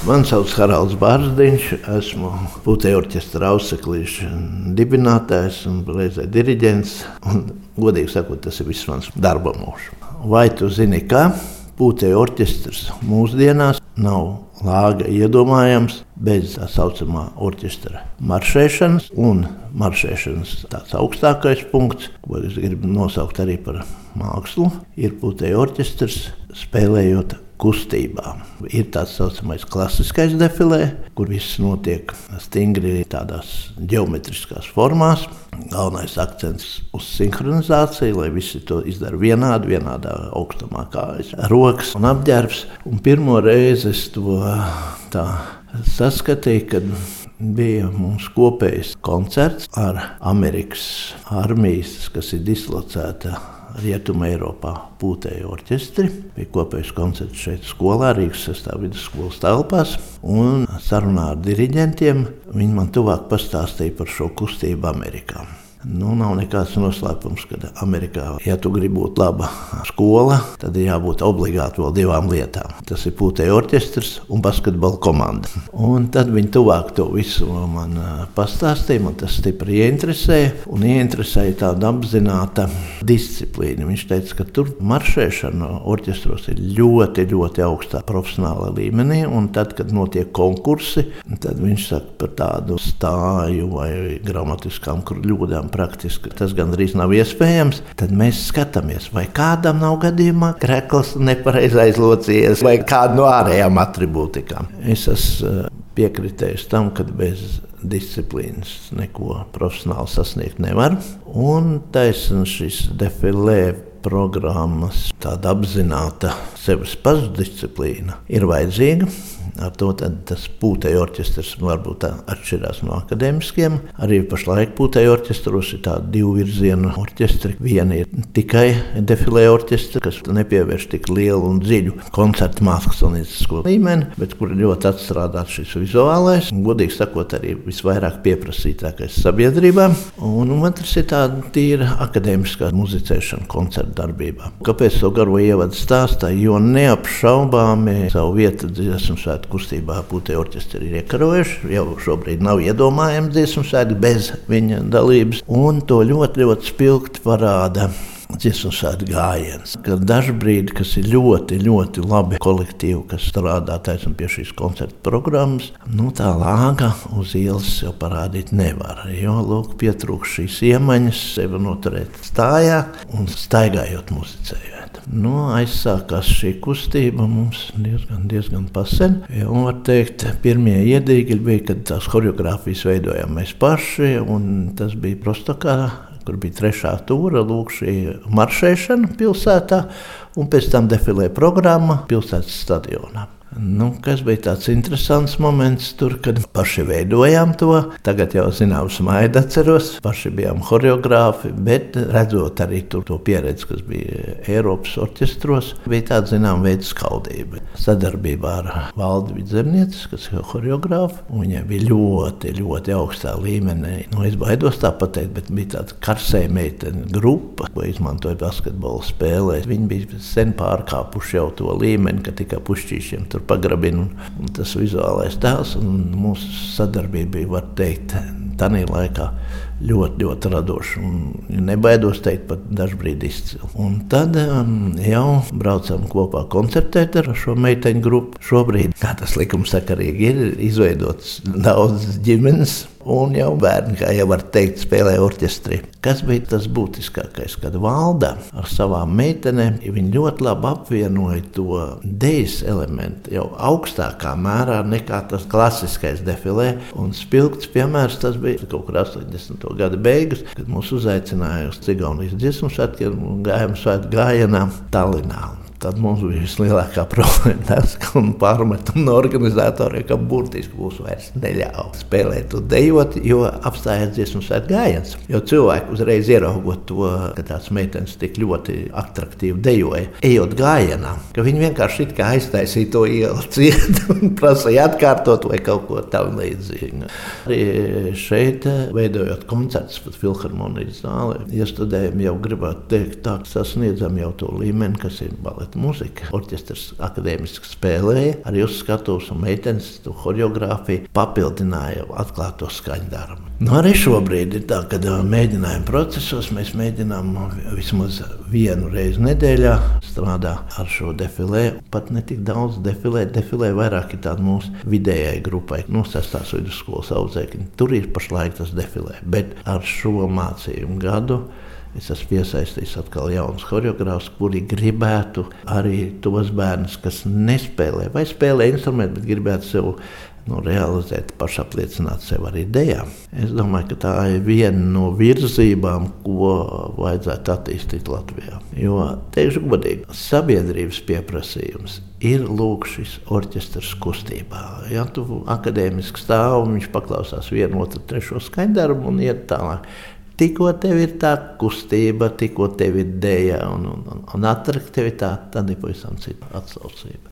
Mani sauc Haralds Bārziņš, esmu putekļu orķestra auseklīša dibinātājs un reizē diriģents. Un, godīgi sakot, tas ir viss mans darba mūžs. Vai tu zini, kā putekļu orķestrs mūsdienās nav lāga iedomājams bez tā saucamā orķestra maršēšanas un maršēšanas tāds augstākais punkts, ko es gribu nosaukt arī par mākslu, ir putekļu orķestrs spēlējot kustībā. Ir tāds saucamais klasiskais defilē, kur viss notiek stingri tādās geometriskās formās. Galvenais akcents uz sinhronizāciju, lai visi to izdara vienādi, vienādā augstumā, kā rokas un apģērbs. Un pirmo reizi es to tā saskatīju, kad bija mums kopējs koncerts ar Amerikas armijas, kas ir dislocēta Rietumē Eiropā pūtēju orķestri. Bija kopējs koncerts šeit skolā, Rīgas sastāvā vidusskolas telpās. Un sarunā ar diriģentiem viņi man tuvāk pastāstīja par šo kustību Amerikā. Nu, nav nekāds noslēpums, ka Amerikā, ja tu gribi būt laba skola, tad ir jābūt obligāti vēl divām lietām. Tas ir putekļu orķestris un basketbola komanda. Un tad viņi tuvāk to visu man pastāstīja. Man tas stipri ieinteresēja un ieinteresēja tāda apzināta disciplīna. Viņš teica, ka tur maršēšana orķestros ir ļoti, ļoti augstā profesionālā līmenī. Un tad, kad notiek konkursi, tad viņš saka par tādu stāju vai gramatiskām kļūdām praktiski tas gandrīz nav iespējams, tad mēs skatāmies, vai kādam nav gadījumā krekls nepareizi aizlocies vai kāda no ārējām atribūtikām. Es esmu eh, piekritējis tam, ka bez disciplīnas neko profesionāli sasniegt nevar. Un taisnība šis defilē programmas, tāda apzināta sevis pašdisciplīna ir vajadzīga. Ar to tas pūtēju orķestris varbūt atšķirās no akadēmiskiem. Arī pašlaik pūtēju orķestros ir tādi divu virzienu orķestri. Viena ir tikai defilē orķestra, kas nepievērš tik lielu un dziļu koncertu māksliniecisko līmeni, bet kur ļoti atstrādāts šis vizuālais. Godīgi sakot, arī visvairāk pieprasītākais sabiedrībā. Un otrs ir tāda tīra akadēmiskā muzicēšana koncertu darbībā. Kāpēc to garo ievadu stāstā? Jo neapšaubāmi savu vietu dziesmu svētku kustībā putekļu orķestri ir iekarojuši. Jau šobrīd nav iedomājams dziesmu sēdi bez viņa dalības, un to ļoti, ļoti spilgti parāda dziesmu svētku gājiens. Kad dažbrīd, kas ir ļoti, ļoti labi kolektīvi, kas strādā taisnām pie šīs koncerta programmas, nu, tā lāga uz ielas jau parādīt nevar. Jo lūk, pietrūkst šīs iemaņas, sevi noturēt stājā un staigājot muzicējot. Nu, aizsākās šī kustība mums diezgan, diezgan pasen. Ja, var teikt, pirmie iedīgļi bija, kad tās choreogrāfijas veidojām mēs paši, un tas bija Prostokā, kur bija trešā tūra, lūk, šī maršēšana pilsētā, un pēc tam defilē programma pilsētas stadionā. Nu, kas bija tāds interesants moments, tur, kad paši veidojām to. Tagad jau zinām, smaidu atceros, paši bijām choreogrāfi, bet redzot arī to pieredzi, kas bija Eiropas orķestros, bija tāda zināmā veida skaudība. Sadarbībā ar Valdi Vidzemnieci, kas ir choreogrāfa, viņai bija ļoti, ļoti augstā līmenī. Nu, es baidos tā pateikt, bet bija tāda karsēja meitene grupa, ko izmantoja basketbola spēlēs. Viņi bija sen pārkāpuši jau to līmeni, ka tikai pušķīšiem tur tur pagrabina. Tas vizuālais tēls un mūsu sadarbība bija, var teikt, tādā laikā ļoti, ļoti radoša. Nebaidos teikt, pat dažkārt izcili. Un tad um, jau braucam kopā koncertēt ar šo meiteņu grupu. Šobrīd, kā tas likumsakarīgi ir, izveidots daudz ģimenes un jau bērni, kā jau var teikt, spēlē orķestrī. Kas bija tas būtiskākais? Kad valda ar savām meitenēm, viņi ļoti labi apvienoja to dēļas elementu jau augstākā mērā nekā tas klasiskais defilē. Un spilgts piemērs tas bija kaut kur 80. Gada beigas, kad mūs uzaicināja uz Cigaunijas dziesmu svētkiem un gājām svētku gājienā Tallinā. Tad mums bija vislielākā problēma tas, ka pārmetam no organizatoriem, ka burtiski mūs vairs neļauj spēlēt un dejot, jo apstājās dziesmu svētku gājiens. Jo cilvēki uzreiz ieraugot to, ka tās meitenes tik ļoti attraktīvi dejoja, ejot gājienā, ka viņi vienkārši it kā aiztaisīja to ielu cietu un prasīja atkārtot vai kaut ko tam līdzīgu. Arī šeit, veidojot koncertus pat filharmonijas zālē, iestudējumi jau gribētu teikt, tā sasniedzam jau to līmeni, kas ir baleta atklāta muzika. Orķestris akadēmiski spēlēja, arī uz skatuves un meitenes to choreogrāfiju papildināja atklāto skaņdarbu. Nu, arī šobrīd ir tā, ka mēģinājuma procesos mēs mēģinām vismaz vienu reizi nedēļā strādāt ar šo defilē. Pat ne tik daudz defilē, defilē vairāk ir tāda mūsu vidējai grupai, no 6. vidusskolas audzēkņi. Tur ir pašlaik tas defilē, bet ar šo mācību gadu. Es esmu piesaistījis atkal jaunus choreogrāfus, kuri gribētu arī tos bērnus, kas nespēlē vai spēlē instrumentu, bet gribētu sev nu, realizēt, pašapliecināt sev arī idejā. Es domāju, ka tā ir viena no virzībām, ko vajadzētu attīstīt Latvijā. Jo, teikšu godīgi, sabiedrības pieprasījums ir lūk šis orķestris kustībā. Ja tu akadēmiski stāv, viņš paklausās vienu, otru, trešo skaņdarbu un iet tālāk. Tikko tev ir tā kustība, tikko tev ir dēļa un, un, un, attraktivitāte, tad ir pavisam cita atsaucība.